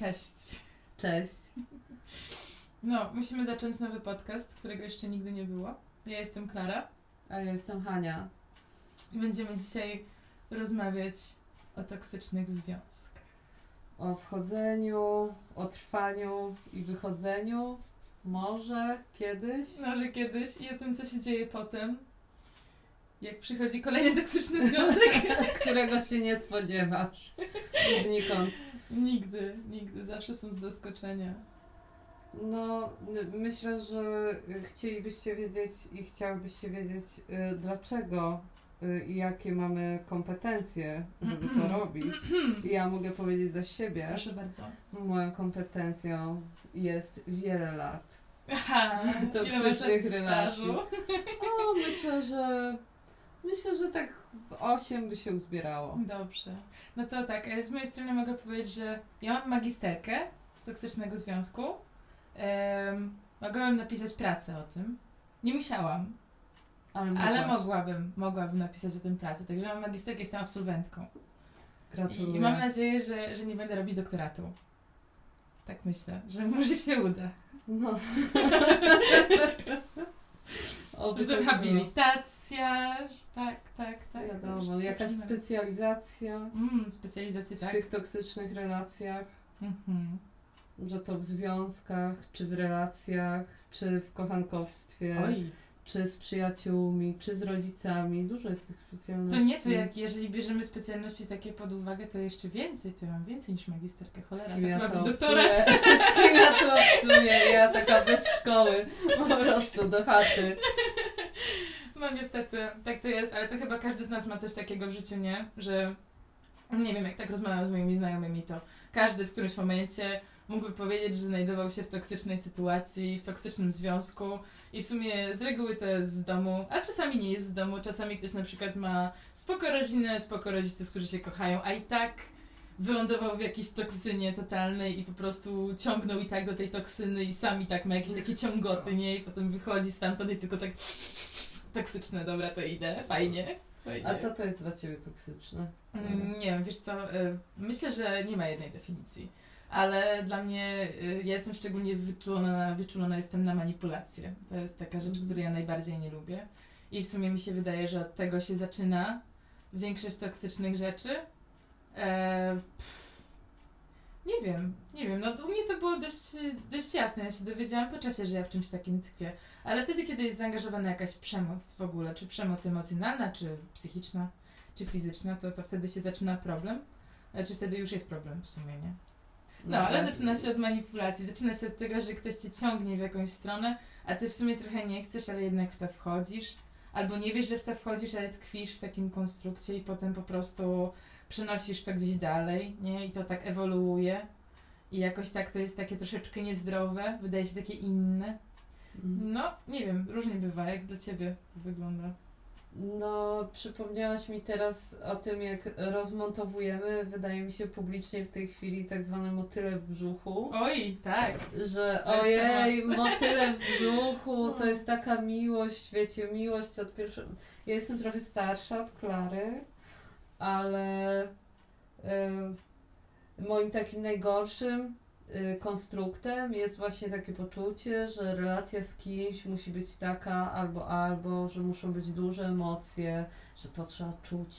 Cześć. Cześć. No, musimy zacząć nowy podcast, którego jeszcze nigdy nie było. Ja jestem Klara A ja jestem Hania. i będziemy dzisiaj rozmawiać o toksycznych związkach. O wchodzeniu, o trwaniu i wychodzeniu. Może kiedyś. Może kiedyś i o tym, co się dzieje potem, jak przychodzi kolejny toksyczny związek. Którego się nie spodziewasz. Znikąd. Nigdy, nigdy. Zawsze są z zaskoczenia. No, myślę, że chcielibyście wiedzieć i chciałybyście wiedzieć, y, dlaczego y, i jakie mamy kompetencje, żeby to robić. I ja mogę powiedzieć za siebie, Proszę bardzo. moją kompetencją jest wiele lat. Aha, Toksycznych relacji. O, myślę, że myślę, że tak w 8 by się uzbierało. Dobrze. No to tak, e, z mojej strony mogę powiedzieć, że ja mam magisterkę z toksycznego związku. Um, mogłabym napisać pracę o tym. Nie musiałam, Ale, ale mogłabym, mogłabym napisać o tym pracę. Także mam magisterkę, jestem absolwentką. Gratuluję. I mam nadzieję, że, że nie będę robić doktoratu. Tak myślę, że może się uda. No. Tak było. habilitacja, tak, tak, tak. Wiadomo, Wszystko jakaś specjalizacja Mm, specjalizacje, w tak. tych toksycznych relacjach, Mhm. że to w związkach, czy w relacjach, czy w kochankowstwie, Oj, czy z przyjaciółmi, czy z rodzicami. Dużo jest tych To specjalności. nie, to jak jeżeli bierzemy specjalności takie pod uwagę, to jeszcze więcej, to ja mam więcej niż magisterkę. Cholera, to ja chyba to doktorat. Z kim ja to obcuję? Ja taka bez szkoły, po prostu do chaty. No niestety, tak to jest, ale to chyba każdy z nas ma coś takiego w życiu, nie? Że nie wiem, jak tak rozmawiam z moimi znajomymi, to każdy w którymś momencie mógłby powiedzieć, że znajdował się w toksycznej sytuacji, w toksycznym związku i w sumie z reguły to jest z domu, a czasami nie jest z domu, czasami ktoś na przykład ma spoko rodzinę, spoko rodziców, którzy się kochają, a i tak wylądował w jakiejś toksynie totalnej i po prostu ciągnął i tak do tej toksyny i sam i tak ma jakieś takie ciągoty, nie? I potem wychodzi stamtąd i tylko tak toksyczne, dobra, to idę, fajnie. fajnie. A co to jest dla Ciebie toksyczne? Mm, Nie wiem, wiesz co, y, myślę, że nie ma jednej definicji, ale dla mnie, y, ja jestem szczególnie wyczulona, wyczulona jestem na manipulację. To jest taka rzecz, której ja najbardziej nie lubię i w sumie mi się wydaje, że od tego się zaczyna większość toksycznych rzeczy. E, nie wiem, nie wiem, no u mnie to było dość, dość jasne, ja się dowiedziałam po czasie, że ja w czymś takim tkwię, ale wtedy, kiedy jest zaangażowana jakaś przemoc w ogóle, czy przemoc emocjonalna, czy psychiczna, czy fizyczna, to, to wtedy się zaczyna problem. Znaczy wtedy już jest problem w sumie, nie? No, ale zaczyna się od manipulacji, zaczyna się od tego, że ktoś cię ciągnie w jakąś stronę, a ty w sumie trochę nie chcesz, ale jednak w to wchodzisz. Albo nie wiesz, że w to wchodzisz, ale tkwisz w takim konstrukcie i potem po prostu przenosisz to gdzieś dalej, nie? I to tak ewoluuje. I jakoś tak to jest takie troszeczkę niezdrowe, wydaje się takie inne. Mhm. No, nie wiem, różnie bywa. Jak dla ciebie to wygląda? No, przypomniałaś mi teraz o tym, jak rozmontowujemy, wydaje mi się, publicznie w tej chwili tak zwane motyle w brzuchu. Oj, tak. Że ojej, motyle w brzuchu, No. to jest taka miłość, wiecie, miłość od pierwszego. Ja jestem trochę starsza od Klary, ale em, moim takim najgorszym y, konstruktem jest właśnie takie poczucie, że relacja z kimś musi być taka albo albo, że muszą być duże emocje, że to trzeba czuć.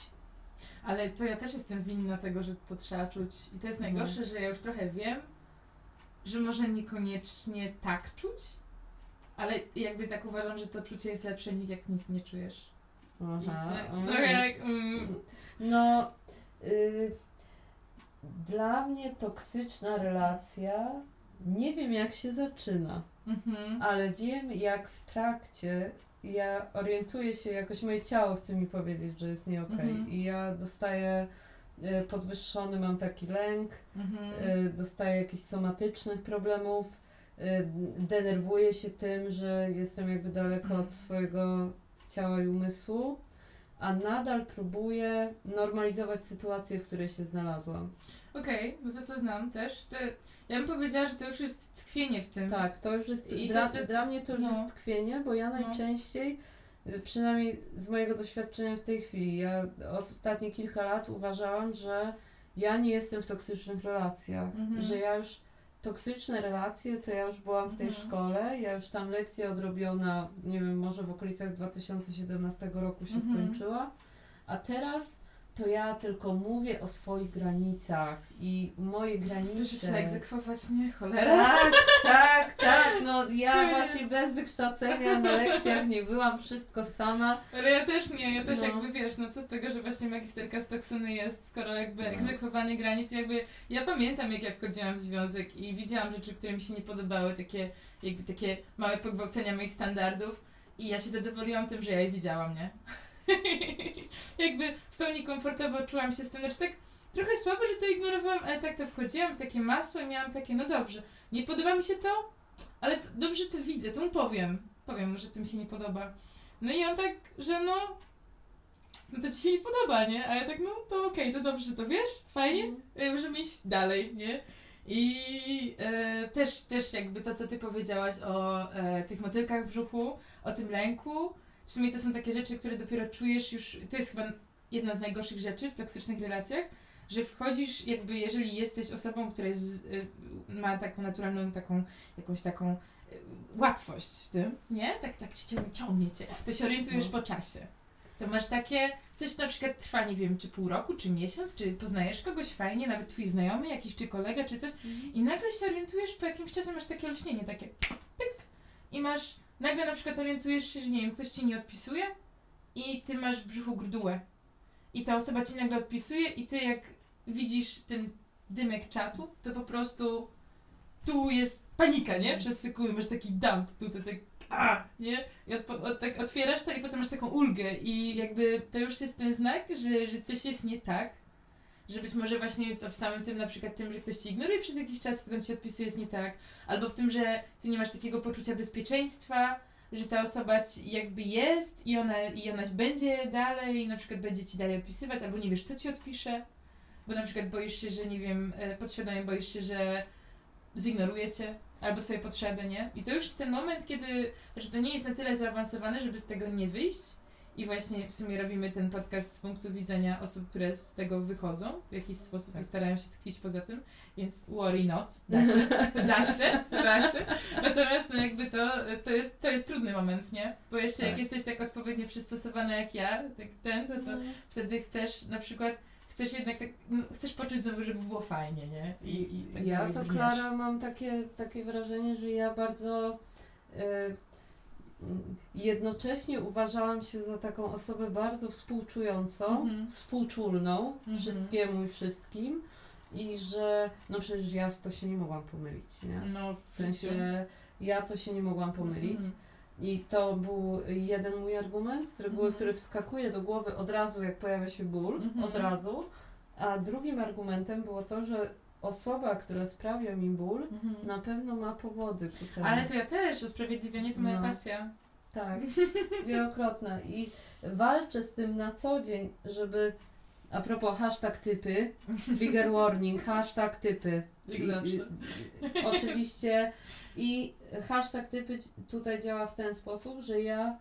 Ale to ja też jestem winna tego, że to trzeba czuć. I to jest najgorsze, że ja już trochę wiem, że może niekoniecznie tak czuć, ale jakby tak uważam, że to czucie jest lepsze niż jak nic nie czujesz. I Aha. tak, mm. trochę jak... Mm, No, y, dla mnie toksyczna relacja, nie wiem jak się zaczyna, mhm. ale wiem jak w trakcie ja orientuję się, jakoś moje ciało chce mi powiedzieć, że jest nie okej. Mhm. I ja dostaję y, podwyższony, mam taki lęk, Mhm. y, dostaję jakichś somatycznych problemów, y, denerwuję się tym, że jestem jakby daleko Mhm. od swojego ciała i umysłu, a nadal próbuję normalizować sytuację, w której się znalazłam. Okej, no to to znam też. To, ja bym powiedziała, że to już jest tkwienie w tym. Tak, to już jest, I to- dla, to- dla mnie to już no. jest tkwienie, bo ja No. najczęściej, y, przynajmniej z mojego doświadczenia w tej chwili, ja ostatnie kilka lat uważałam, że ja nie jestem w toksycznych relacjach, Mhm. że ja już toksyczne relacje, to ja już byłam w tej Mhm. szkole, ja już tam lekcja odrobiona, nie wiem, może w okolicach 2017 roku się Mhm. skończyła, a teraz to ja tylko mówię o swoich granicach i moje granice... To się trzeba egzekwować, nie? Cholera. Tak, tak, tak. No ja właśnie bez wykształcenia na lekcjach nie byłam, wszystko sama. Ale ja też nie, ja też No. jakby wiesz, no co z tego, że właśnie magisterka z toksyny jest, skoro jakby No. egzekwowanie granic, jakby ja pamiętam jak ja wchodziłam w związek i widziałam rzeczy, które mi się nie podobały, takie jakby takie małe pogwałcenia moich standardów i ja się zadowoliłam tym, że ja je widziałam, nie? jakby w pełni komfortowo czułam się z tym, znaczy tak trochę słabo, że to ignorowałam, ale tak to wchodziłam w takie masło i miałam takie, no dobrze, nie podoba mi się to, ale to, dobrze to widzę, to mu powiem, powiem że tym się nie podoba. No i on tak, że no, no to ci się nie podoba, nie? A ja tak, no to okej, to dobrze, że to wiesz, fajnie, y, możemy iść dalej, nie? I e, też, też jakby to, co ty powiedziałaś o e, tych motylkach w brzuchu, o tym lęku, w sumie to są takie rzeczy, które dopiero czujesz już, to jest chyba jedna z najgorszych rzeczy w toksycznych relacjach, że wchodzisz jakby, jeżeli jesteś osobą, która jest, y, ma taką naturalną, taką, jakąś taką y, łatwość w tym, nie? Tak, tak cię ciągnie, cię. To się orientujesz No. po czasie. To masz takie, coś na przykład trwa, nie wiem, czy pół roku, czy miesiąc, czy poznajesz kogoś fajnie, nawet twój znajomy, jakiś czy kolega, czy coś i nagle się orientujesz, po jakimś czasie masz takie olśnienie, takie pyk i masz, nagle na przykład orientujesz się, że nie wiem, ktoś ci nie odpisuje i ty masz w brzuchu grdułę i ta osoba ci nagle odpisuje i ty jak widzisz ten dymek czatu, to po prostu tu jest panika, nie? Przez sekundę masz taki dump, tutaj tak a, nie? I od, od, tak otwierasz to i potem masz taką ulgę i jakby to już jest ten znak, że, że coś jest nie tak, że być może właśnie to w samym tym, na przykład tym, że ktoś cię ignoruje przez jakiś czas, potem ci odpisuje jest nie tak, albo w tym, że ty nie masz takiego poczucia bezpieczeństwa, że ta osoba ci jakby jest i ona, i ona będzie dalej, na przykład będzie ci dalej odpisywać, albo nie wiesz, co ci odpisze, bo na przykład boisz się, że nie wiem, e, podświadomie boisz się, że zignoruje cię, albo twoje potrzeby, nie? I to już jest ten moment, kiedy, że to nie jest na tyle zaawansowane, żeby z tego nie wyjść, i właśnie w sumie robimy ten podcast z punktu widzenia osób, które z tego wychodzą w jakiś sposób i starają się tkwić poza tym, więc worry not, da się, da się, da się. Natomiast no jakby to, to, jest, to jest trudny moment, nie? Bo jeszcze jak Tak. jesteś tak odpowiednio przystosowana jak ja, tak ten, to, to wtedy chcesz na przykład, chcesz jednak tak, no, chcesz poczuć znowu, żeby było fajnie, nie? I, i tak ja to. Klara mam takie, takie wrażenie, że ja bardzo y, mm, jednocześnie uważałam się za taką osobę bardzo współczującą, Mhm. współczulną Mhm. wszystkiemu i wszystkim i że no przecież ja to się nie mogłam pomylić, nie? No, W sensie ja to się nie mogłam pomylić. Mhm. I to był jeden mój argument, z reguły, Mhm. który wskakuje do głowy od razu, jak pojawia się ból, Mhm. od razu. A drugim argumentem było to, że osoba, która sprawia mi ból, Mhm. na pewno ma powody ku temu. Ale to ja też, usprawiedliwienie to moja No. pasja. Tak, wielokrotne. I walczę z tym na co dzień, żeby. A propos hashtag typy, trigger warning, hashtag typy. I- i- oczywiście. I hashtag typy tutaj działa w ten sposób, że ja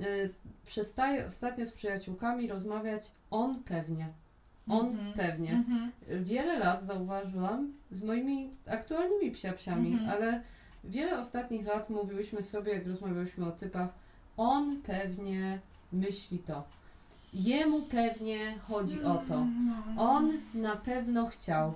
y, przestaję ostatnio z przyjaciółkami rozmawiać on pewnie. On Mhm. pewnie. Mhm. Wiele lat zauważyłam z moimi aktualnymi psiapsiami, Mhm. ale wiele ostatnich lat mówiłyśmy sobie, jak rozmawiałyśmy o typach, on pewnie myśli to. Jemu pewnie chodzi o to. No. On na pewno chciał.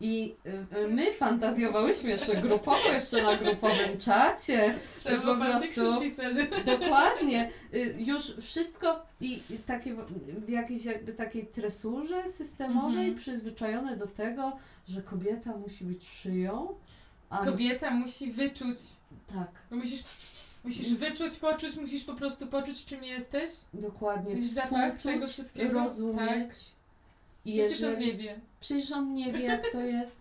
I y, y, my fantazjowałyśmy jeszcze grupowo, jeszcze na grupowym czacie. Trzeba po prostu- pisać. Dokładnie. Y, Już wszystko i takie w- jakiejś jakby takiej tresurze systemowej Mhm. przyzwyczajone do tego, że kobieta musi być szyją. A Kobieta musi wyczuć, tak, musisz, musisz wyczuć, poczuć, musisz po prostu poczuć, czym jesteś. dokładnie. Widzisz zapach tego wszystkiego? rozumieć. I Przecież on jeżeli- nie wie. Przecież on nie wie, jak to jest.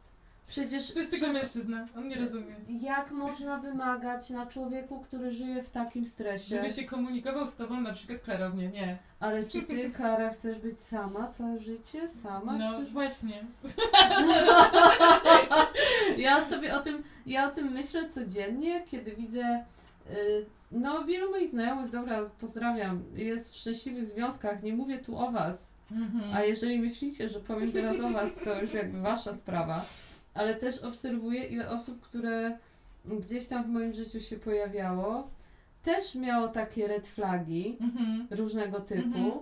Przecież To jest tylko mężczyzna, on nie rozumie. jak można wymagać na człowieku, który żyje w takim stresie? Żeby się komunikował z tobą na przykład klarownie, nie. Ale czy ty, Klara, chcesz być sama całe życie? Sama No chcesz właśnie. ja sobie o tym, ja o tym myślę codziennie, kiedy widzę, y, no wielu moich znajomych, dobra, pozdrawiam, jest w szczęśliwych związkach, nie mówię tu o was, Mhm. A jeżeli myślicie, że powiem teraz o was, to już jakby wasza sprawa. Ale też obserwuję, ile osób, które gdzieś tam w moim życiu się pojawiało, też miało takie red flagi Mhm. różnego typu, Mhm.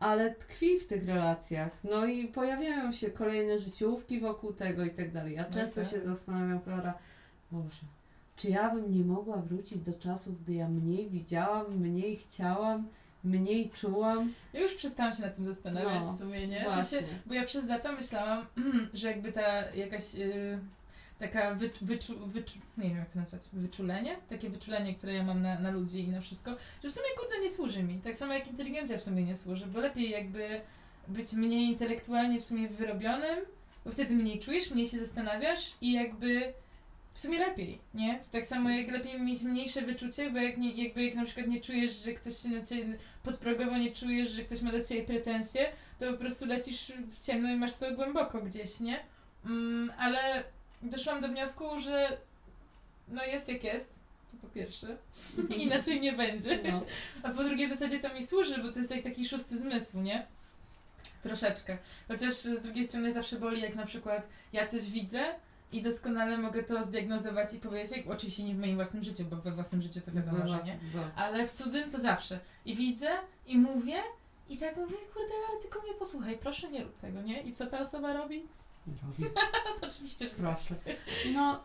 ale tkwi w tych relacjach. No i pojawiają się kolejne życiówki wokół tego i tak dalej. Ja No często tak. się zastanawiam, Klara, Boże, czy ja bym nie mogła wrócić do czasów, gdy ja mniej widziałam, mniej chciałam, mniej czułam? Ja już przestałam się nad tym zastanawiać No, w sumie, nie? W sensie, bo ja przez lata myślałam, że jakby ta jakaś y, taka wy, wyczu, wyczu, nie wiem jak to nazwać, wyczulenie? Takie wyczulenie, które ja mam na, na ludzi i na wszystko, że w sumie kurde nie służy mi. Tak samo jak inteligencja w sumie nie służy, bo lepiej jakby być mniej intelektualnie w sumie wyrobionym, bo wtedy mniej czujesz, mniej się zastanawiasz i jakby w sumie lepiej, nie? To tak samo jak lepiej mieć mniejsze wyczucie, bo jak, nie, jakby jak na przykład nie czujesz, że ktoś się na ciebie podprogowo nie czujesz, że ktoś ma do ciebie pretensje, to po prostu lecisz w ciemno i masz to głęboko gdzieś, nie? Mm, ale doszłam do wniosku, że no jest jak jest, to po pierwsze, inaczej nie będzie. No. A po drugie w zasadzie to mi służy, bo to jest jak taki szósty zmysł, nie? Troszeczkę. Chociaż z drugiej strony zawsze boli, jak na przykład ja coś widzę i doskonale mogę to zdiagnozować i powiedzieć, oczywiście nie w moim własnym życiu, bo we własnym życiu to wiadomo, że nie. No. Ale w cudzym to zawsze. I widzę, i mówię, i tak mówię, kurde, ale tylko mnie posłuchaj, proszę nie rób tego, nie? I co ta osoba robi? Robi. to oczywiście, że Proszę. No,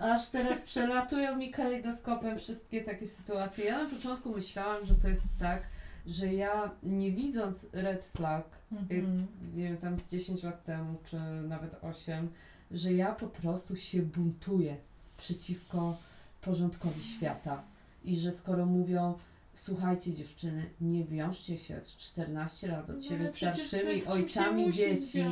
aż teraz przelatują mi kalejdoskopem wszystkie takie sytuacje. Ja na początku myślałam, że to jest tak, że ja nie widząc red flag, jak, Mhm. nie wiem, tam z 10 lat temu, czy nawet 8, że ja po prostu się buntuję przeciwko porządkowi świata. I że skoro mówią, słuchajcie dziewczyny, nie wiążcie się z 14 lat od No, ciebie ale przecież starszymi ojcami dzieci,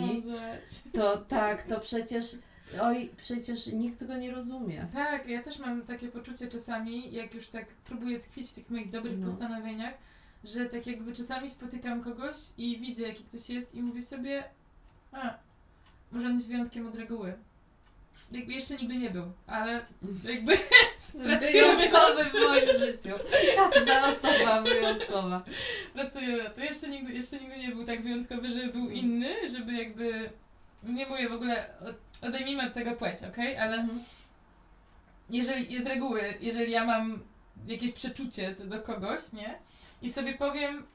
to tak, to przecież, oj, przecież nikt tego nie rozumie. Tak, ja też mam takie poczucie czasami, jak już tak próbuję tkwić w tych moich dobrych No. postanowieniach, że tak jakby czasami spotykam kogoś i widzę, jaki ktoś jest i mówię sobie, a, może on jest wyjątkiem od reguły. Jakby jeszcze nigdy nie był, ale jakby Pracujemy Wyjątkowy w moim życiu. Każda osoba wyjątkowa. pracuję na to. Jeszcze nigdy, jeszcze nigdy nie był tak wyjątkowy, żeby był inny, żeby jakby, nie mówię w ogóle, od- odejmijmy od tego płeć, okej? Ale jeżeli z reguły, jeżeli ja mam jakieś przeczucie co do kogoś, nie? I sobie powiem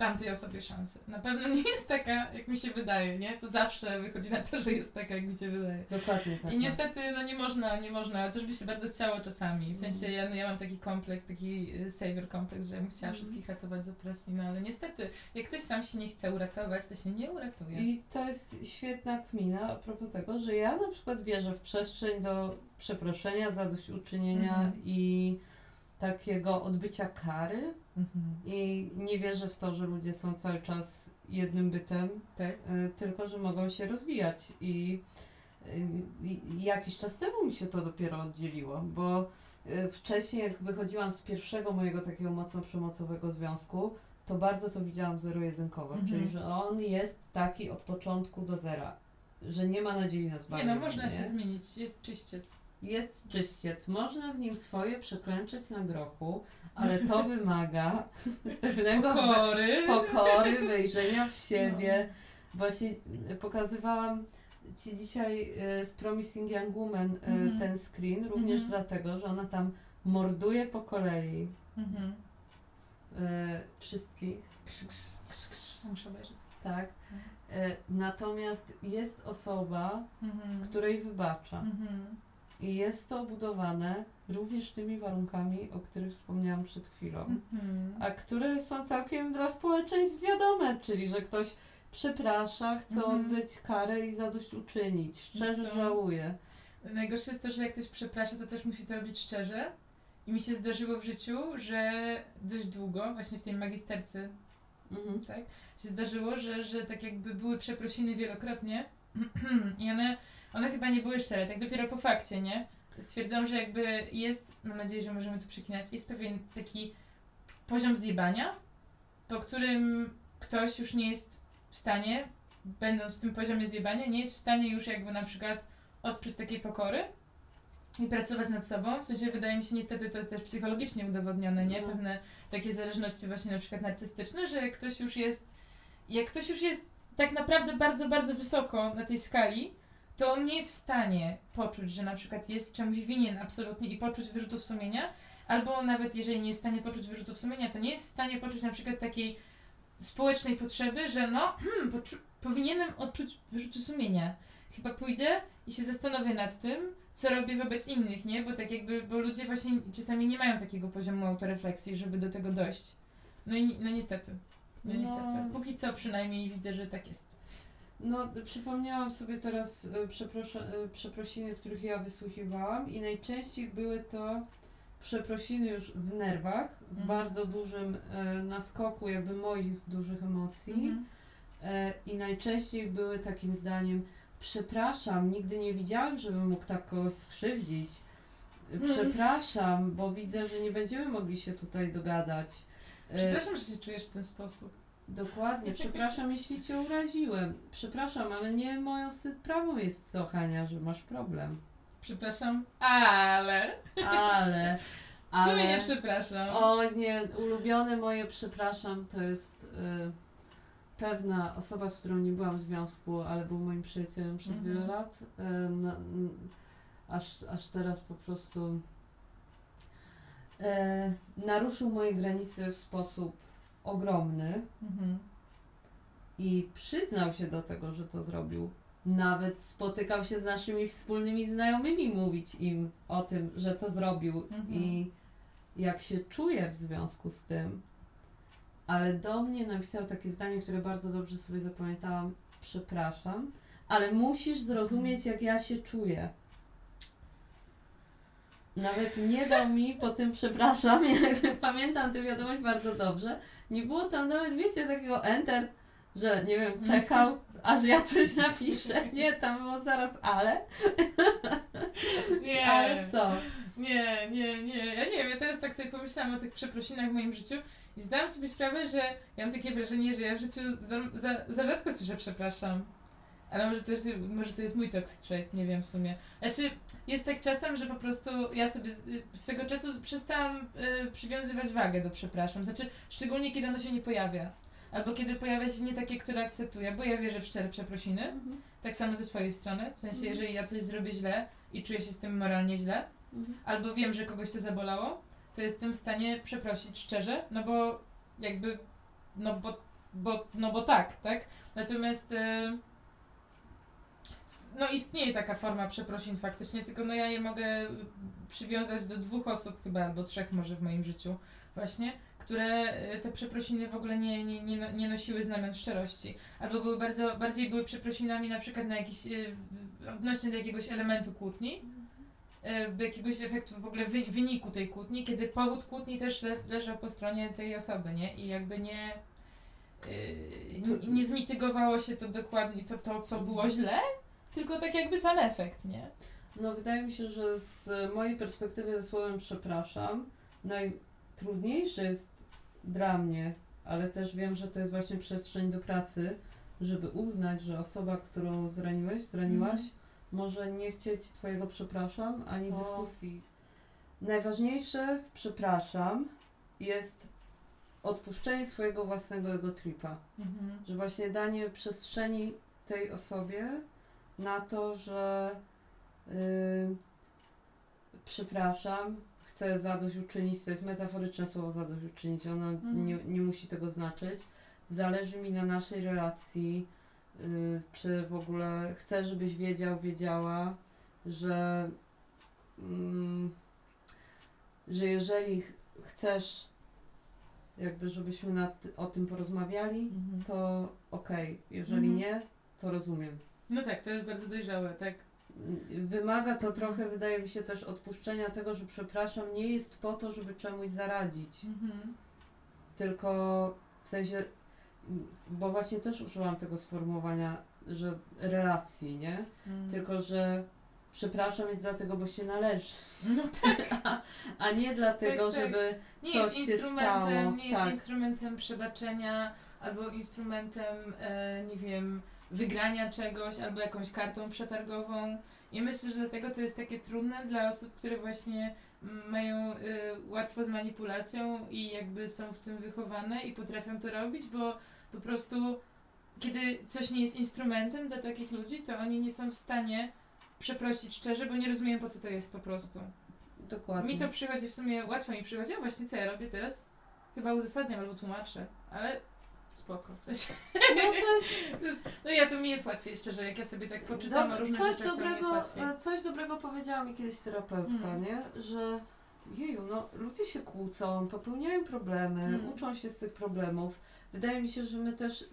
tamtej osobie szansę. Na pewno nie jest taka, jak mi się wydaje, nie? To zawsze wychodzi na to, że jest taka, jak mi się wydaje. Dokładnie tak. I niestety, no nie można, nie można, chociaż by się bardzo chciało czasami. W sensie ja, no, ja mam taki kompleks, taki y, savior kompleks, że ja bym chciała Mhm. wszystkich ratować z opresji, no ale niestety, jak ktoś sam się nie chce uratować, to się nie uratuje. I to jest świetna kmina a propos tego, że ja na przykład wierzę w przestrzeń do przeproszenia, zadośćuczynienia Mhm. i takiego odbycia kary. Mhm. I nie wierzę w to, że ludzie są cały czas jednym bytem, Tak? y, tylko że mogą się rozwijać. I, i jakiś czas temu mi się to dopiero oddzieliło, bo y, wcześniej, jak wychodziłam z pierwszego mojego takiego mocno przemocowego związku, to bardzo to widziałam zero-jedynkowo, Mhm. czyli że on jest taki od początku do zera, że nie ma nadziei na Nie zbawienie. no, można nie? się zmienić, jest czyściec. Jest czyściec, można w nim swoje przeklęczeć na grochu, ale to wymaga pewnego Pokory! pokory, wejrzenia w siebie. Właśnie y, pokazywałam Ci dzisiaj y, z Promising Young Woman Mhm. ten screen, również Mhm. dlatego, że ona tam morduje po kolei Mhm. y, wszystkich, Muszę obejrzeć. tak. Y, natomiast jest osoba, Mhm. której wybacza. Mhm. I jest to obudowane również tymi warunkami, o których wspomniałam przed chwilą. Mhm. a które są całkiem dla społeczeństw wiadome, czyli że ktoś przeprasza, chce Mhm. odbyć karę i zadośćuczynić, szczerze Wiesz żałuje. Najgorsze jest to, że jak ktoś przeprasza, to też musi to robić szczerze. I mi się zdarzyło w życiu, że dość długo, właśnie w tej magisterce, Mhm. tak, się zdarzyło, że, że tak jakby były przeprosiny wielokrotnie i one, one chyba nie były szczere, tak dopiero po fakcie, nie? Stwierdzam, że jakby jest, mam nadzieję, że możemy tu przekinać, jest pewien taki poziom zjebania, po którym ktoś już nie jest w stanie, będąc w tym poziomie zjebania, nie jest w stanie już jakby na przykład odczuć takiej pokory i pracować nad sobą. W sensie wydaje mi się niestety to też psychologicznie udowodnione, nie? No. Pewne takie zależności właśnie na przykład narcystyczne, że jak ktoś już jest jak ktoś już jest tak naprawdę bardzo, bardzo wysoko na tej skali, to on nie jest w stanie poczuć, że na przykład jest czemuś winien absolutnie i poczuć wyrzutów sumienia, albo nawet jeżeli nie jest w stanie poczuć wyrzutów sumienia, to nie jest w stanie poczuć na przykład takiej społecznej potrzeby, że no, hmm, powinienem odczuć wyrzuty sumienia. Chyba pójdę i się zastanowię nad tym, co robię wobec innych, nie? Bo tak jakby, bo ludzie właśnie czasami nie mają takiego poziomu autorefleksji, żeby do tego dojść. No i no niestety. No, No. niestety. Póki co przynajmniej widzę, że tak jest. No, przypomniałam sobie teraz e, e, przeprosiny, których ja wysłuchiwałam i najczęściej były to przeprosiny już w nerwach, w Mhm. bardzo dużym e, naskoku jakby moich dużych emocji Mhm. e, i najczęściej były takim zdaniem przepraszam, nigdy nie widziałem, żebym mógł tak kogoś skrzywdzić. E, Mhm. Przepraszam, bo widzę, że nie będziemy mogli się tutaj dogadać. E, Przepraszam, że się czujesz w ten sposób. Dokładnie. Przepraszam, jeśli cię uraziłem. Przepraszam, ale nie moją sprawą jest to, Hania, że masz problem. Przepraszam, ale. Ale. W sumie nie przepraszam. O nie, ulubione moje przepraszam to jest y, pewna osoba, z którą nie byłam w związku, ale był moim przyjacielem przez Mhm. wiele lat. Y, na, aż, aż teraz po prostu y, naruszył moje granice w sposób ogromny. Mhm. i przyznał się do tego, że to zrobił. Nawet spotykał się z naszymi wspólnymi znajomymi, mówić im o tym, że to zrobił Mhm. i jak się czuje w związku z tym. Ale do mnie napisał takie zdanie, które bardzo dobrze sobie zapamiętałam. Przepraszam, ale musisz zrozumieć, jak ja się czuję. Nawet nie dał mi po tym przepraszam, jak pamiętam tę wiadomość bardzo dobrze. Nie było tam nawet, wiecie, takiego enter, że nie wiem, czekał, aż ja coś napiszę. Nie, tam było zaraz ale. Nie. Ale co? Nie, nie, nie. Ja nie wiem, ja teraz tak sobie pomyślałam o tych przeprosinach w moim życiu i zdałam sobie sprawę, że ja mam takie wrażenie, że ja w życiu za, za, za rzadko słyszę przepraszam. Ale może to, jest, może to jest mój toxic trait, nie wiem w sumie. Znaczy, jest tak czasem, że po prostu ja sobie z, y, swego czasu przestałam y, przywiązywać wagę do przepraszam. Znaczy, szczególnie kiedy ono się nie pojawia. Albo kiedy pojawia się nie takie, które akceptuję, bo ja wierzę w szczere przeprosiny. Tak samo ze swojej strony. W sensie, Mhm. jeżeli ja coś zrobię źle i czuję się z tym moralnie źle, albo wiem, że kogoś to zabolało, to jestem w stanie przeprosić szczerze, no bo jakby, no bo, bo, no bo tak, tak? Natomiast s- no istnieje taka forma przeprosin faktycznie, tylko no ja je mogę przywiązać do dwóch osób chyba, albo trzech może w moim życiu właśnie, które e, te przeprosiny w ogóle nie, nie, nie, no- nie nosiły znamion szczerości. Albo były bardzo, bardziej były przeprosinami na przykład na jakiś, e, odnośnie do jakiegoś elementu kłótni, e, do jakiegoś efektu w ogóle wy, wyniku tej kłótni, kiedy powód kłótni też le, leżał po stronie tej osoby, nie? I jakby nie, yy, nie, nie zmitygowało się to dokładnie, to, to co było źle, tylko tak jakby sam efekt, nie? No wydaje mi się, że z mojej perspektywy ze słowem przepraszam, najtrudniejsze jest dla mnie, ale też wiem, że to jest właśnie przestrzeń do pracy, żeby uznać, że osoba, którą zraniłeś, zraniłaś, Mhm. może nie chcieć twojego przepraszam, ani O. dyskusji. Najważniejsze w przepraszam jest odpuszczenie swojego własnego ego tripa. Mhm. Że właśnie danie przestrzeni tej osobie na to, że yy, przepraszam, chcę zadośćuczynić, to jest metaforyczne słowo zadośćuczynić, ono Mhm. nie, nie musi tego znaczyć. Zależy mi na naszej relacji, yy, czy w ogóle chcę, żebyś wiedział, wiedziała, że, mm, że jeżeli ch- chcesz, jakby żebyśmy nad, o tym porozmawiali, Mhm. to okej. Jeżeli Mhm. nie, to rozumiem. No tak, to jest bardzo dojrzałe, tak. Wymaga to trochę, wydaje mi się, też odpuszczenia tego, że przepraszam, nie jest po to, żeby czemuś zaradzić. Mhm. Tylko w sensie, bo właśnie też użyłam tego sformułowania, że relacji, nie? Mhm. Tylko, że przepraszam jest dlatego, bo się należy, No tak, a, a nie dlatego, Tak, tak. żeby nie coś jest się stało. nie jest Tak. instrumentem przebaczenia, albo instrumentem, e, nie wiem, wygrania czegoś, albo jakąś kartą przetargową. I myślę, że dlatego to jest takie trudne dla osób, które właśnie mają y, łatwo z manipulacją i jakby są w tym wychowane i potrafią to robić, bo po prostu kiedy coś nie jest instrumentem dla takich ludzi, to oni nie są w stanie przeprosić szczerze, bo nie rozumieją po co to jest po prostu. Dokładnie. Mi to przychodzi w sumie, łatwo mi przychodzi, a właśnie co ja robię teraz? Chyba uzasadniam albo tłumaczę, ale spoko. W sensie, No to jest no ja to mi jest łatwiej szczerze, jak ja sobie tak poczytam Dob- o różnych coś rzeczach, to mi jest dobrego, e, coś dobrego powiedziała mi kiedyś terapeutka, Mm. nie? Że jeju, no ludzie się kłócą, popełniają problemy, Mm. uczą się z tych problemów. Wydaje mi się, że my też, y,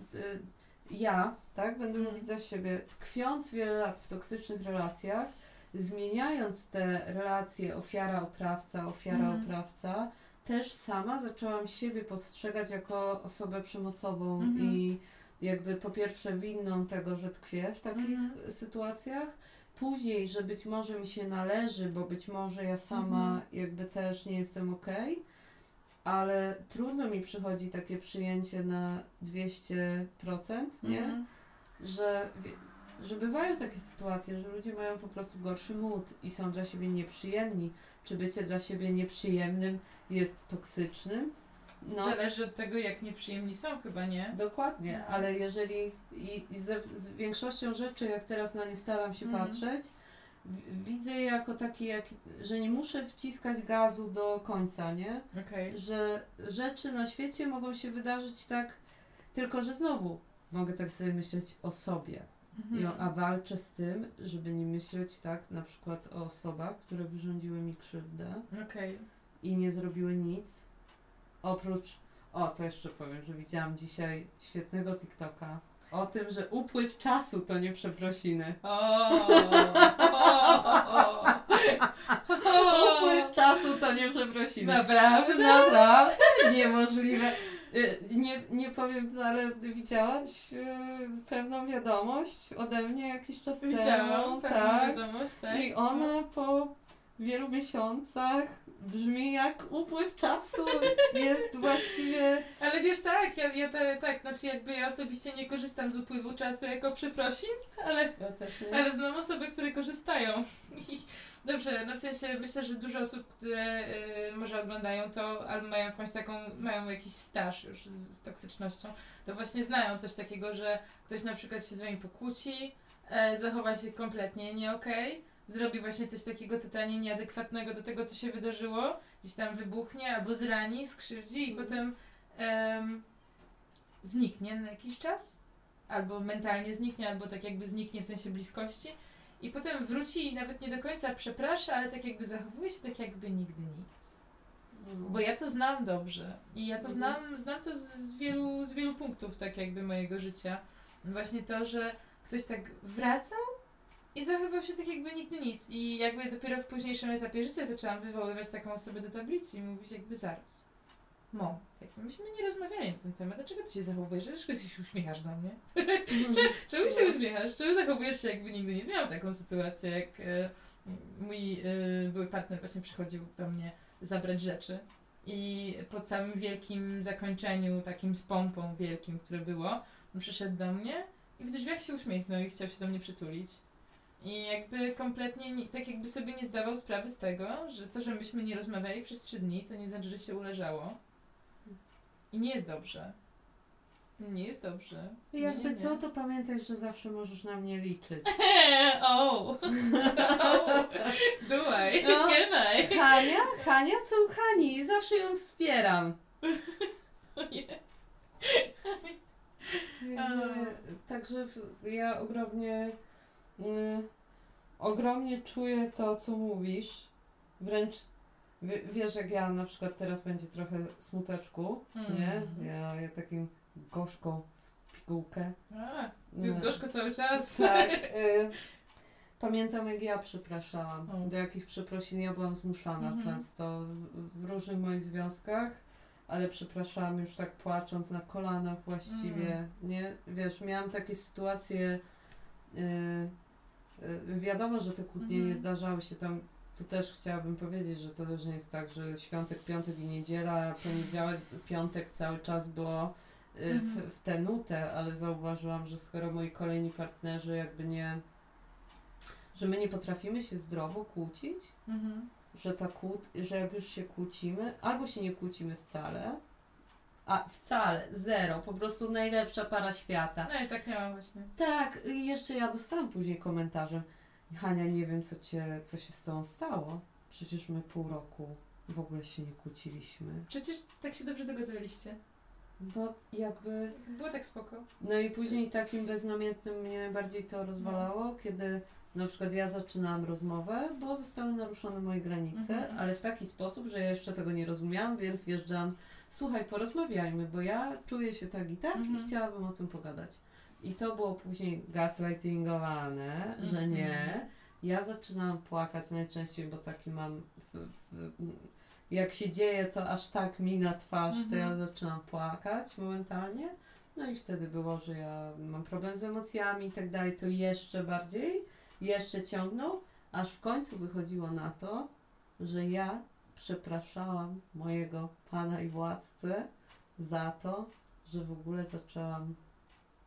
ja, tak, będę Mm. mówić za siebie, tkwiąc wiele lat w toksycznych relacjach, zmieniając te relacje ofiara-oprawca, ofiara-oprawca, też sama zaczęłam siebie postrzegać jako osobę przemocową Mhm. i jakby po pierwsze winną tego, że tkwię w takich Mhm. sytuacjach, później, że być może mi się należy, bo być może ja sama Mhm. jakby też nie jestem okej, ale trudno mi przychodzi takie przyjęcie na 200%, nie? Mhm. Że, że bywają takie sytuacje, że ludzie mają po prostu gorszy mód i są dla siebie nieprzyjemni. Czy bycie dla siebie nieprzyjemnym jest toksycznym? No, Zależy od tego, jak nieprzyjemni są chyba, nie? Dokładnie, No. ale jeżeli i, i ze, z większością rzeczy, jak teraz na nie staram się Mhm. patrzeć, widzę je jako takie, jak, że nie muszę wciskać gazu do końca, nie? Okej. Że rzeczy na świecie mogą się wydarzyć tak, tylko że znowu mogę tak sobie myśleć o sobie. I o, a walczę z tym, żeby nie myśleć tak na przykład o osobach, które wyrządziły mi krzywdę Okej. I nie zrobiły nic. Oprócz, o to jeszcze powiem, że widziałam dzisiaj świetnego TikToka o tym, że upływ czasu to nie przeprosiny. O, Upływ czasu to nie przeprosiny. Naprawdę? Naprawdę niemożliwe. Y, Nie, nie powiem, ale widziałaś y, pewną wiadomość ode mnie jakiś czas Widziałam temu. pewną Tak. wiadomość, tak? I ona po wielu miesiącach brzmi jak upływ czasu. Jest właściwie. Ale wiesz, tak, ja, ja te, tak, znaczy jakby ja osobiście nie korzystam z upływu czasu jako przeprosin, ale, Ja ale znam osoby, które korzystają. I dobrze, no w sensie myślę, że dużo osób, które y, może oglądają to, albo mają jakąś taką, mają jakiś staż już z, z toksycznością, to właśnie znają coś takiego, że ktoś na przykład się z wami pokłóci, e, zachowa się kompletnie nie okej, zrobi właśnie coś takiego totalnie nieadekwatnego do tego, co się wydarzyło, gdzieś tam wybuchnie albo zrani, skrzywdzi i Mhm. potem em, zniknie na jakiś czas, albo mentalnie zniknie, albo tak jakby zniknie w sensie bliskości i potem wróci i nawet nie do końca przeprasza, ale tak jakby zachowuje się tak jakby nigdy nic. Mm. Bo ja to znam dobrze i ja to Mhm. znam, znam to z, z, wielu, z wielu punktów tak jakby mojego życia. Właśnie to, że ktoś tak wracał i zachowywał się tak jakby nigdy nic i jakby dopiero w późniejszym etapie życia zaczęłam wywoływać taką osobę do tablicy i mówić jakby zaraz. Moment, jakby myśmy nie rozmawiali na ten temat, dlaczego ty się zachowujesz, dlaczego ty się uśmiechasz do mnie? Czemu się uśmiechasz? Czemu zachowujesz się jakby nigdy nic? Miałam taką sytuację, jak e, mój e, były partner właśnie przychodził do mnie zabrać rzeczy i po całym wielkim zakończeniu, takim z pompą wielkim, które było, on przyszedł do mnie i w drzwiach się uśmiechnął i chciał się do mnie przytulić. I jakby kompletnie, nie, tak jakby sobie nie zdawał sprawy z tego, że to, że myśmy nie rozmawiali przez trzy dni, to nie znaczy, że się uleżało. I nie jest dobrze. Nie jest dobrze. Nie, Jakby nie, nie. co, to pamiętaj, że zawsze możesz na mnie liczyć. oh. Do I? No. Can I? Hania? Hania co u Hani? Zawsze ją wspieram. O nie. Nie, Także ja ogromnie, y, ogromnie czuję to, co mówisz. Wręcz wie, wiesz, jak ja na przykład teraz będzie trochę smuteczku, nie? Mhm. Ja, ja takim gorzką pigułkę. A, jest No. gorzko cały czas. Tak. Y, pamiętam, jak ja przepraszałam. O. Do jakich przeprosin ja byłam zmuszana Mhm. często w, w różnych moich związkach, ale przepraszałam już tak płacząc na kolanach właściwie. Mm. Nie? Wiesz, miałam takie sytuacje. Y, y, wiadomo, że te kłótnie Mhm. nie zdarzały się tam. Tu też chciałabym powiedzieć, że to też nie jest tak, że świątek, piątek i niedziela, a poniedziałek, piątek cały czas było y, Mhm. w, w tę nutę, ale zauważyłam, że skoro moi kolejni partnerzy jakby nie, że my nie potrafimy się zdrowo kłócić, Mhm. że ta kłót, że jak już się kłócimy, albo się nie kłócimy wcale, A wcale, zero, po prostu najlepsza para świata. No i tak miałam właśnie. Tak, i jeszcze ja dostałam później komentarzem. Hania, nie wiem, co, cię, co się z tobą stało. Przecież my pół roku w ogóle się nie kłóciliśmy. Przecież tak się dobrze dogadywaliście. No jakby... Było tak spoko. No i później takim beznamiętnym mnie najbardziej to rozwalało, kiedy na przykład ja zaczynałam rozmowę, bo zostały naruszone moje granice, Mhm. ale w taki sposób, że ja jeszcze tego nie rozumiałam, więc wjeżdżam, słuchaj, porozmawiajmy, bo ja czuję się tak i tak Mhm. i chciałabym o tym pogadać. I to było później gaslightingowane, że Mhm. nie. Ja zaczynałam płakać najczęściej, bo taki mam. W, w, jak się dzieje to aż tak mi na twarz, to ja Mhm. zaczynam płakać momentalnie. No i wtedy było, że ja mam problem z emocjami i tak dalej, to jeszcze bardziej, jeszcze ciągnął, aż w końcu wychodziło na to, że ja przepraszałam mojego pana i władcę za to, że w ogóle zaczęłam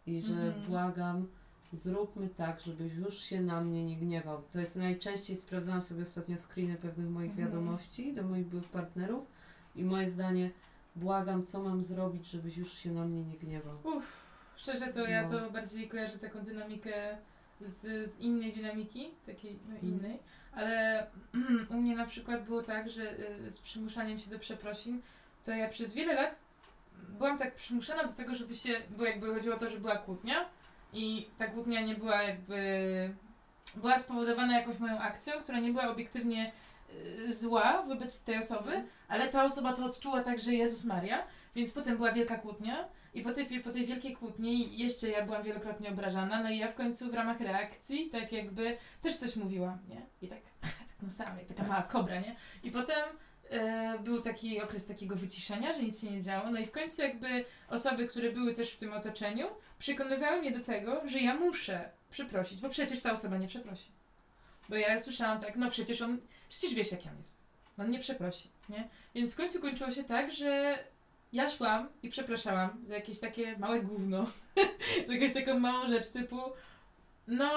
i że Mhm. błagam, zróbmy tak, żebyś już się na mnie nie gniewał. To jest najczęściej, sprawdzałam sobie ostatnio screeny pewnych moich Mhm. wiadomości do moich byłych partnerów i moje zdanie, błagam, co mam zrobić, żebyś już się na mnie nie gniewał. Uff, szczerze to ja No. to bardziej kojarzę taką dynamikę z, z innej dynamiki, takiej no, Mhm. innej, ale u mnie na przykład było tak, że y, z przymuszaniem się do przeprosin, to ja przez wiele lat byłam tak przymuszana do tego, żeby się, bo jakby chodziło o to, że była kłótnia i ta kłótnia nie była jakby, była spowodowana jakąś moją akcją, która nie była obiektywnie y, zła wobec tej osoby, ale ta osoba to odczuła tak, że Jezus Maria, więc potem była wielka kłótnia i po tej, po tej wielkiej kłótni jeszcze ja byłam wielokrotnie obrażana, no i ja w końcu w ramach reakcji tak jakby też coś mówiłam, nie? I tak, tak no samej, taka mała kobra, nie? I potem e, był taki okres takiego wyciszenia, że nic się nie działo, no i w końcu jakby osoby, które były też w tym otoczeniu, przekonywały mnie do tego, że ja muszę przeprosić, bo przecież ta osoba nie przeprosi. Bo ja słyszałam tak, no przecież on, przecież wiesz jak on jest. On nie przeprosi, nie? Więc w końcu kończyło się tak, że ja szłam i przepraszałam za jakieś takie małe gówno, za jakąś taką małą rzecz typu no,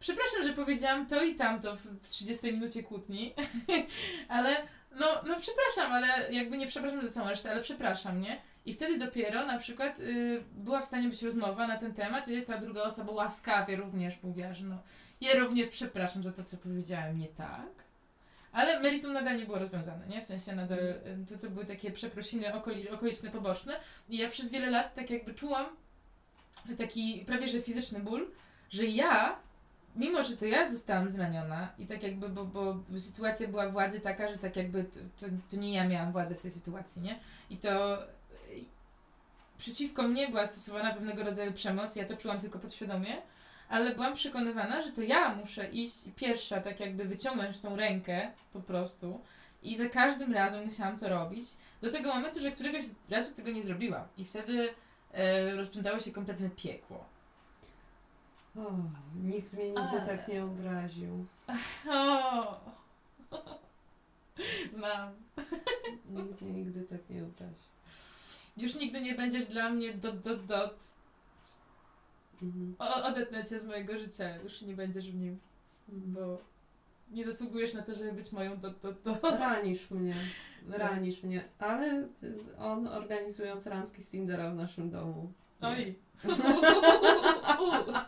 przepraszam, że powiedziałam to i tamto w, w 30 minucie kłótni, ale no, no przepraszam, ale jakby nie przepraszam za całą resztę, ale przepraszam, nie? I wtedy dopiero na przykład y, była w stanie być rozmowa na ten temat i ta druga osoba łaskawie również mówiła, że no, ja również przepraszam za to, co powiedziałem nie tak. Ale meritum nadal nie było rozwiązane, nie? W sensie nadal y, to, to były takie przeprosiny okoli, okoliczne, poboczne. I ja przez wiele lat tak jakby czułam taki prawie że fizyczny ból, że ja, mimo że to ja zostałam zraniona i tak jakby, bo, bo sytuacja była władzy taka, że tak jakby to, to, to nie ja miałam władzę w tej sytuacji, nie? I to y, przeciwko mnie była stosowana pewnego rodzaju przemoc, ja to czułam tylko podświadomie, ale byłam przekonywana, że to ja muszę iść pierwsza, tak jakby wyciągnąć tą rękę po prostu i za każdym razem musiałam to robić, do tego momentu, że któregoś razu tego nie zrobiłam i wtedy e, rozpętało się kompletne piekło. O, nikt mnie nigdy Ale- tak nie obraził. O! Znam. Nikt mnie nigdy tak nie obraził. Już nigdy nie będziesz dla mnie dot, dot, dot. Mhm. O, odetnę cię z mojego życia, już nie będziesz w nim, bo nie zasługujesz na to, żeby być moją dot, dot, dot. Ranisz mnie, ranisz mnie, ale on organizując randki z Tindera w naszym domu. Nie. Oj.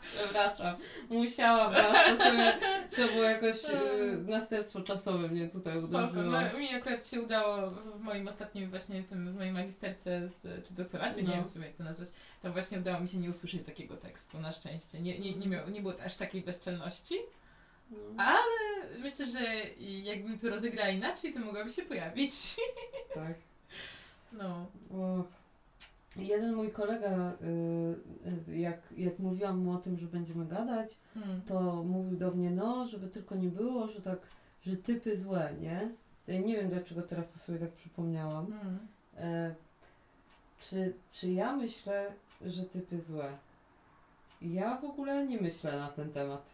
Przepraszam. Musiałam, to, sobie, to było jakoś y, następstwo czasowe mnie tutaj Spoko. uderzyło. No, mi akurat się udało w moim ostatnim właśnie tym, w mojej magisterce z, czy doktoracie, nie No. wiem w sumie jak to nazwać, to właśnie udało mi się nie usłyszeć takiego tekstu, na szczęście. Nie, nie, nie, miało, nie było aż takiej bezczelności, No. ale myślę, że jakbym to rozegrała inaczej, to mogłaby się pojawić. Tak. No. Och. Jeden mój kolega, y, y, jak, jak mówiłam mu o tym, że będziemy gadać, Hmm. to mówił do mnie, no, żeby tylko nie było, że tak, że typy złe, nie? Ja nie wiem, dlaczego teraz to sobie tak przypomniałam. Hmm. E, czy, czy ja myślę, że typy złe? Ja w ogóle nie myślę na ten temat.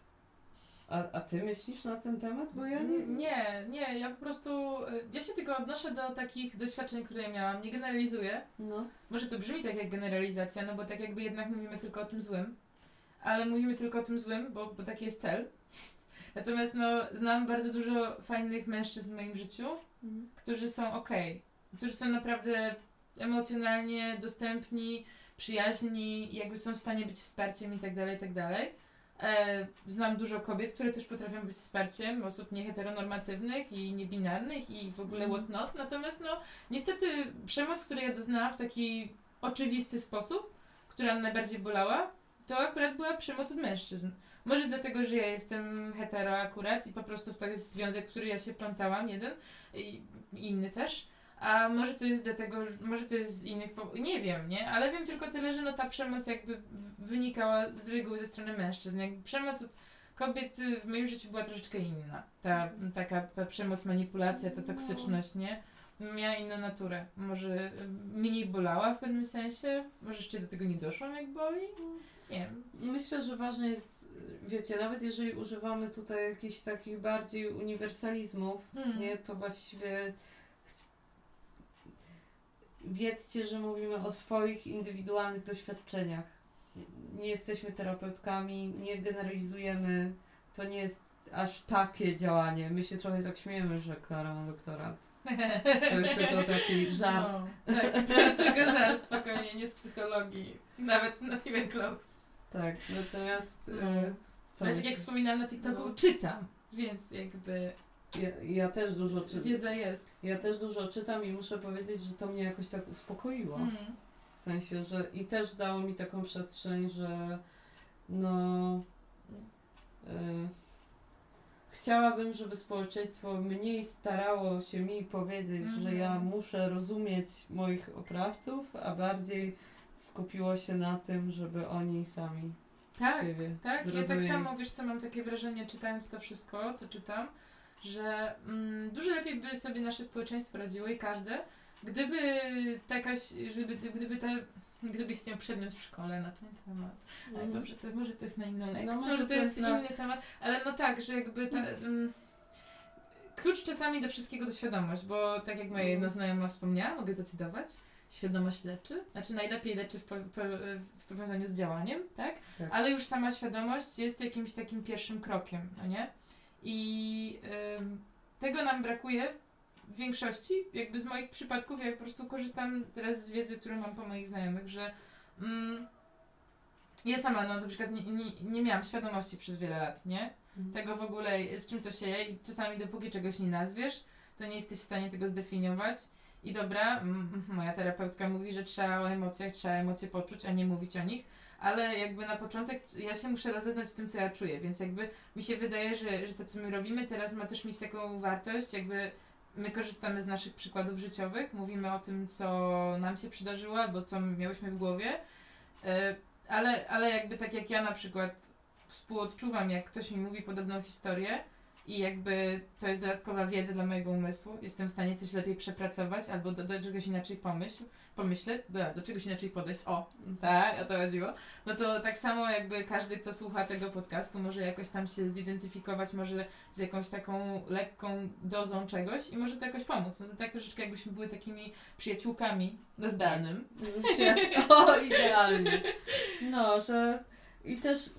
A, a ty myślisz na ten temat? Bo ja nie... nie, nie, ja po prostu, y, ja się tylko odnoszę do takich doświadczeń, które miałam, nie generalizuję. No. Może to brzmi tak jak generalizacja, no bo tak jakby jednak mówimy tylko o tym złym, ale mówimy tylko o tym złym, bo, bo taki jest cel. Natomiast no, znam bardzo dużo fajnych mężczyzn w moim życiu, którzy są ok, którzy są naprawdę emocjonalnie dostępni, przyjaźni, jakby są w stanie być wsparciem i tak dalej, i tak dalej. E, znam dużo kobiet, które też potrafią być wsparciem osób nieheteronormatywnych i niebinarnych i w ogóle Mhm. what not. Natomiast no, niestety przemoc, której ja doznałam w taki oczywisty sposób, która mnie najbardziej bolała, to akurat była przemoc od mężczyzn. Może dlatego, że ja jestem hetero akurat i po prostu w jest związek, w który ja się plątałam, jeden i inny też. A może to jest dlatego, że- może to jest z innych powodów, nie wiem, nie? Ale wiem tylko tyle, że no ta przemoc jakby wynikała z reguły ze strony mężczyzn. Jakby przemoc od kobiet y, w moim życiu była troszeczkę inna. Ta taka ta przemoc, manipulacja, ta toksyczność, nie? Miała inną naturę. Może y, mniej bolała w pewnym sensie, może jeszcze do tego nie doszłam, jak boli. Nie wiem. Myślę, że ważne jest, wiecie, nawet jeżeli używamy tutaj jakichś takich bardziej uniwersalizmów, Hmm. nie, to właściwie wiedzcie, że mówimy o swoich indywidualnych doświadczeniach. Nie jesteśmy terapeutkami, nie generalizujemy. To nie jest aż takie działanie. My się trochę tak śmiejemy, że Klara ma doktorat. To jest tylko taki żart. No, tak, to jest tylko żart, spokojnie, nie z psychologii. Nawet not even close. Tak, natomiast No. e, co Ale tak jak wspominałam na TikToku, No. czytam, więc jakby ja, ja też dużo czytam. wiedza jest. Ja też dużo czytam i muszę powiedzieć, że to mnie jakoś tak uspokoiło. Mm. W sensie, że i też dało mi taką przestrzeń, że no. Y, chciałabym, żeby społeczeństwo mniej starało się mi powiedzieć, że Mhm. ja muszę rozumieć moich oprawców, a bardziej skupiło się na tym, żeby oni sami Tak, siebie tak. Ja tak zrozumieli. samo, wiesz co, mam takie wrażenie, czytając to wszystko, co czytam, że mm, dużo lepiej by sobie nasze społeczeństwo radziło i każde, gdyby takaś, gdyby, gdyby ta Gdyby istniał przedmiot w szkole na ten temat. Ale Mhm. dobrze, to może to jest na inną lekcję, No może może to jest na- inny temat, ale no tak, że jakby ta, mm, klucz czasami do wszystkiego to świadomość, bo tak jak moja jedna znajoma wspomniała, mogę zacytować, świadomość leczy, znaczy najlepiej leczy w, po, po, w powiązaniu z działaniem, tak? Tak. Ale już sama świadomość jest jakimś takim pierwszym krokiem, no nie? I ym, tego nam brakuje w większości, jakby z moich przypadków, ja po prostu korzystam teraz z wiedzy, którą mam po moich znajomych, że mm, ja sama, no na przykład nie, nie, nie miałam świadomości przez wiele lat, nie? Mhm. Tego w ogóle, z czym to się je i czasami dopóki czegoś nie nazwiesz, to nie jesteś w stanie tego zdefiniować. I dobra, moja terapeutka mówi, że trzeba o emocjach, trzeba emocje poczuć, a nie mówić o nich, ale jakby na początek ja się muszę rozeznać w tym, co ja czuję, więc jakby mi się wydaje, że, że to, co my robimy teraz ma też mieć taką wartość, jakby my korzystamy z naszych przykładów życiowych, mówimy o tym, co nam się przydarzyło, albo co miałyśmy w głowie, e, ale, ale jakby tak jak ja na przykład współodczuwam, jak ktoś mi mówi podobną historię i jakby to jest dodatkowa wiedza dla mojego umysłu, jestem w stanie coś lepiej przepracować albo do, do czegoś inaczej pomyśl, pomyśleć, do, do czegoś inaczej podejść, o, tak, o to chodziło, no to tak samo jakby każdy, kto słucha tego podcastu może jakoś tam się zidentyfikować, może z jakąś taką lekką dozą czegoś i może to jakoś pomóc. No to tak troszeczkę jakbyśmy były takimi przyjaciółkami na zdalnym. o, idealnie. No, że i też,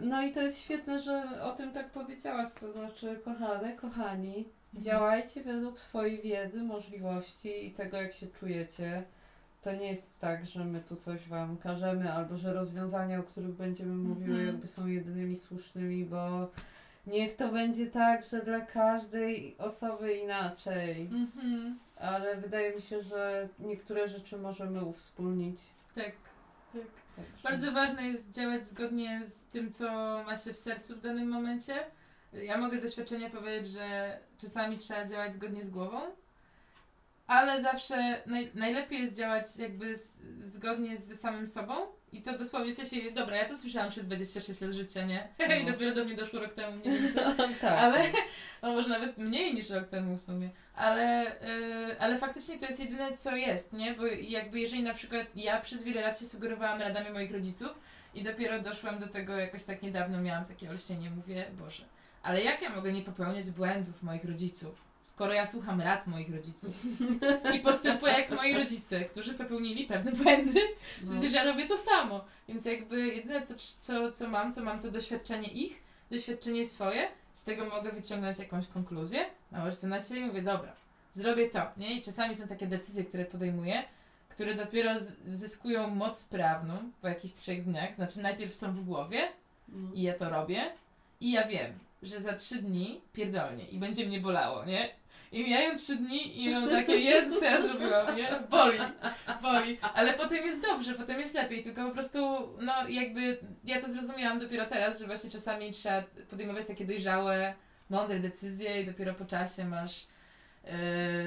no i to jest świetne, że o tym tak powiedziałaś, to znaczy, kochane, kochani, działajcie według swojej wiedzy, możliwości i tego, jak się czujecie. To nie jest tak, że my tu coś wam każemy, albo że rozwiązania, o których będziemy mówiły, Mhm. jakby są jedynymi słusznymi, bo niech to będzie tak, że dla każdej osoby inaczej. Mhm. Ale wydaje mi się, że niektóre rzeczy możemy uwspólnić. Tak, tak. Także. Bardzo ważne jest działać zgodnie z tym, co ma się w sercu w danym momencie. Ja mogę z doświadczenia powiedzieć, że czasami trzeba działać zgodnie z głową, ale zawsze naj, najlepiej jest działać jakby z, zgodnie ze samym sobą. I to dosłownie w sensie, dobra, ja to słyszałam przez 26 lat życia, nie? No. I dopiero do mnie doszło rok temu, nie wiem co. tak. Ale, no może nawet mniej niż rok temu w sumie, ale, yy, ale faktycznie to jest jedyne co jest, nie? Bo jakby jeżeli na przykład ja przez wiele lat się sugerowałam radami moich rodziców i dopiero doszłam do tego jakoś tak niedawno, miałam takie olśnienie, mówię, Boże, ale jak ja mogę nie popełniać błędów moich rodziców? Skoro ja słucham rad moich rodziców i postępuję jak moi rodzice, którzy popełnili pewne błędy, w No. ja robię to samo. Więc jakby jedyne co, co, co mam, to mam to doświadczenie ich, doświadczenie swoje, z tego mogę wyciągnąć jakąś konkluzję, nałożyć to na siebie i mówię, dobra, zrobię to, nie? I czasami są takie decyzje, które podejmuję, które dopiero zyskują moc prawną po jakichś trzech dniach. Znaczy, najpierw są w głowie No. i ja to robię, i ja wiem, że za trzy dni pierdolnie i będzie mnie bolało, nie? I mijają trzy dni i mam takie, Jezu, co ja zrobiłam, nie? Boli, boli. Ale potem jest dobrze, potem jest lepiej, tylko po prostu, no jakby, ja to zrozumiałam dopiero teraz, że właśnie czasami trzeba podejmować takie dojrzałe, mądre decyzje i dopiero po czasie masz, yy,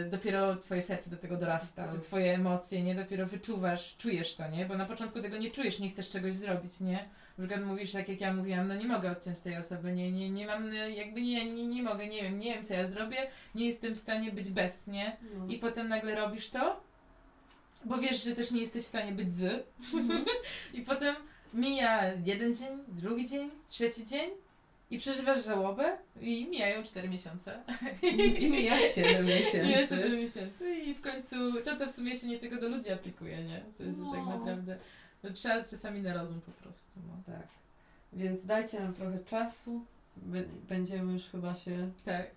dopiero twoje serce do tego dorasta, te Tak. twoje emocje, nie? Dopiero wyczuwasz, czujesz to, nie? Bo na początku tego nie czujesz, nie chcesz czegoś zrobić, nie? Na przykład mówisz, tak jak ja mówiłam, no nie mogę odciąć tej osoby, nie, nie, nie mam, y, jakby nie, nie, nie mogę, nie wiem, nie wiem co ja zrobię, nie jestem w stanie być bez, nie? No. I potem nagle robisz to, bo wiesz, że też nie jesteś w stanie być z. Mhm. I potem mija jeden dzień, drugi dzień, trzeci dzień i przeżywasz żałobę i mijają cztery miesiące. I mija 7 Mija miesięcy. siedem miesięcy i w końcu to, to w sumie się nie tylko do ludzi aplikuje, nie? W sensie tak No. naprawdę no, trzeba czasami na rozum po prostu. No. Tak. Więc dajcie nam trochę czasu. Będziemy już chyba się. Tak.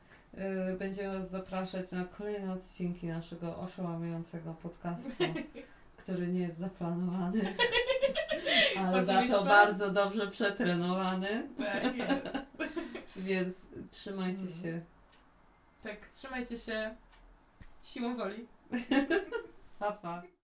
y, będziemy Was zapraszać na kolejne odcinki naszego oszałamiającego podcastu, który nie jest zaplanowany, ale za to bardzo dobrze przetrenowany. Tak jest. Więc trzymajcie Mhm. się. Tak, trzymajcie się siłą woli. Pa, pa.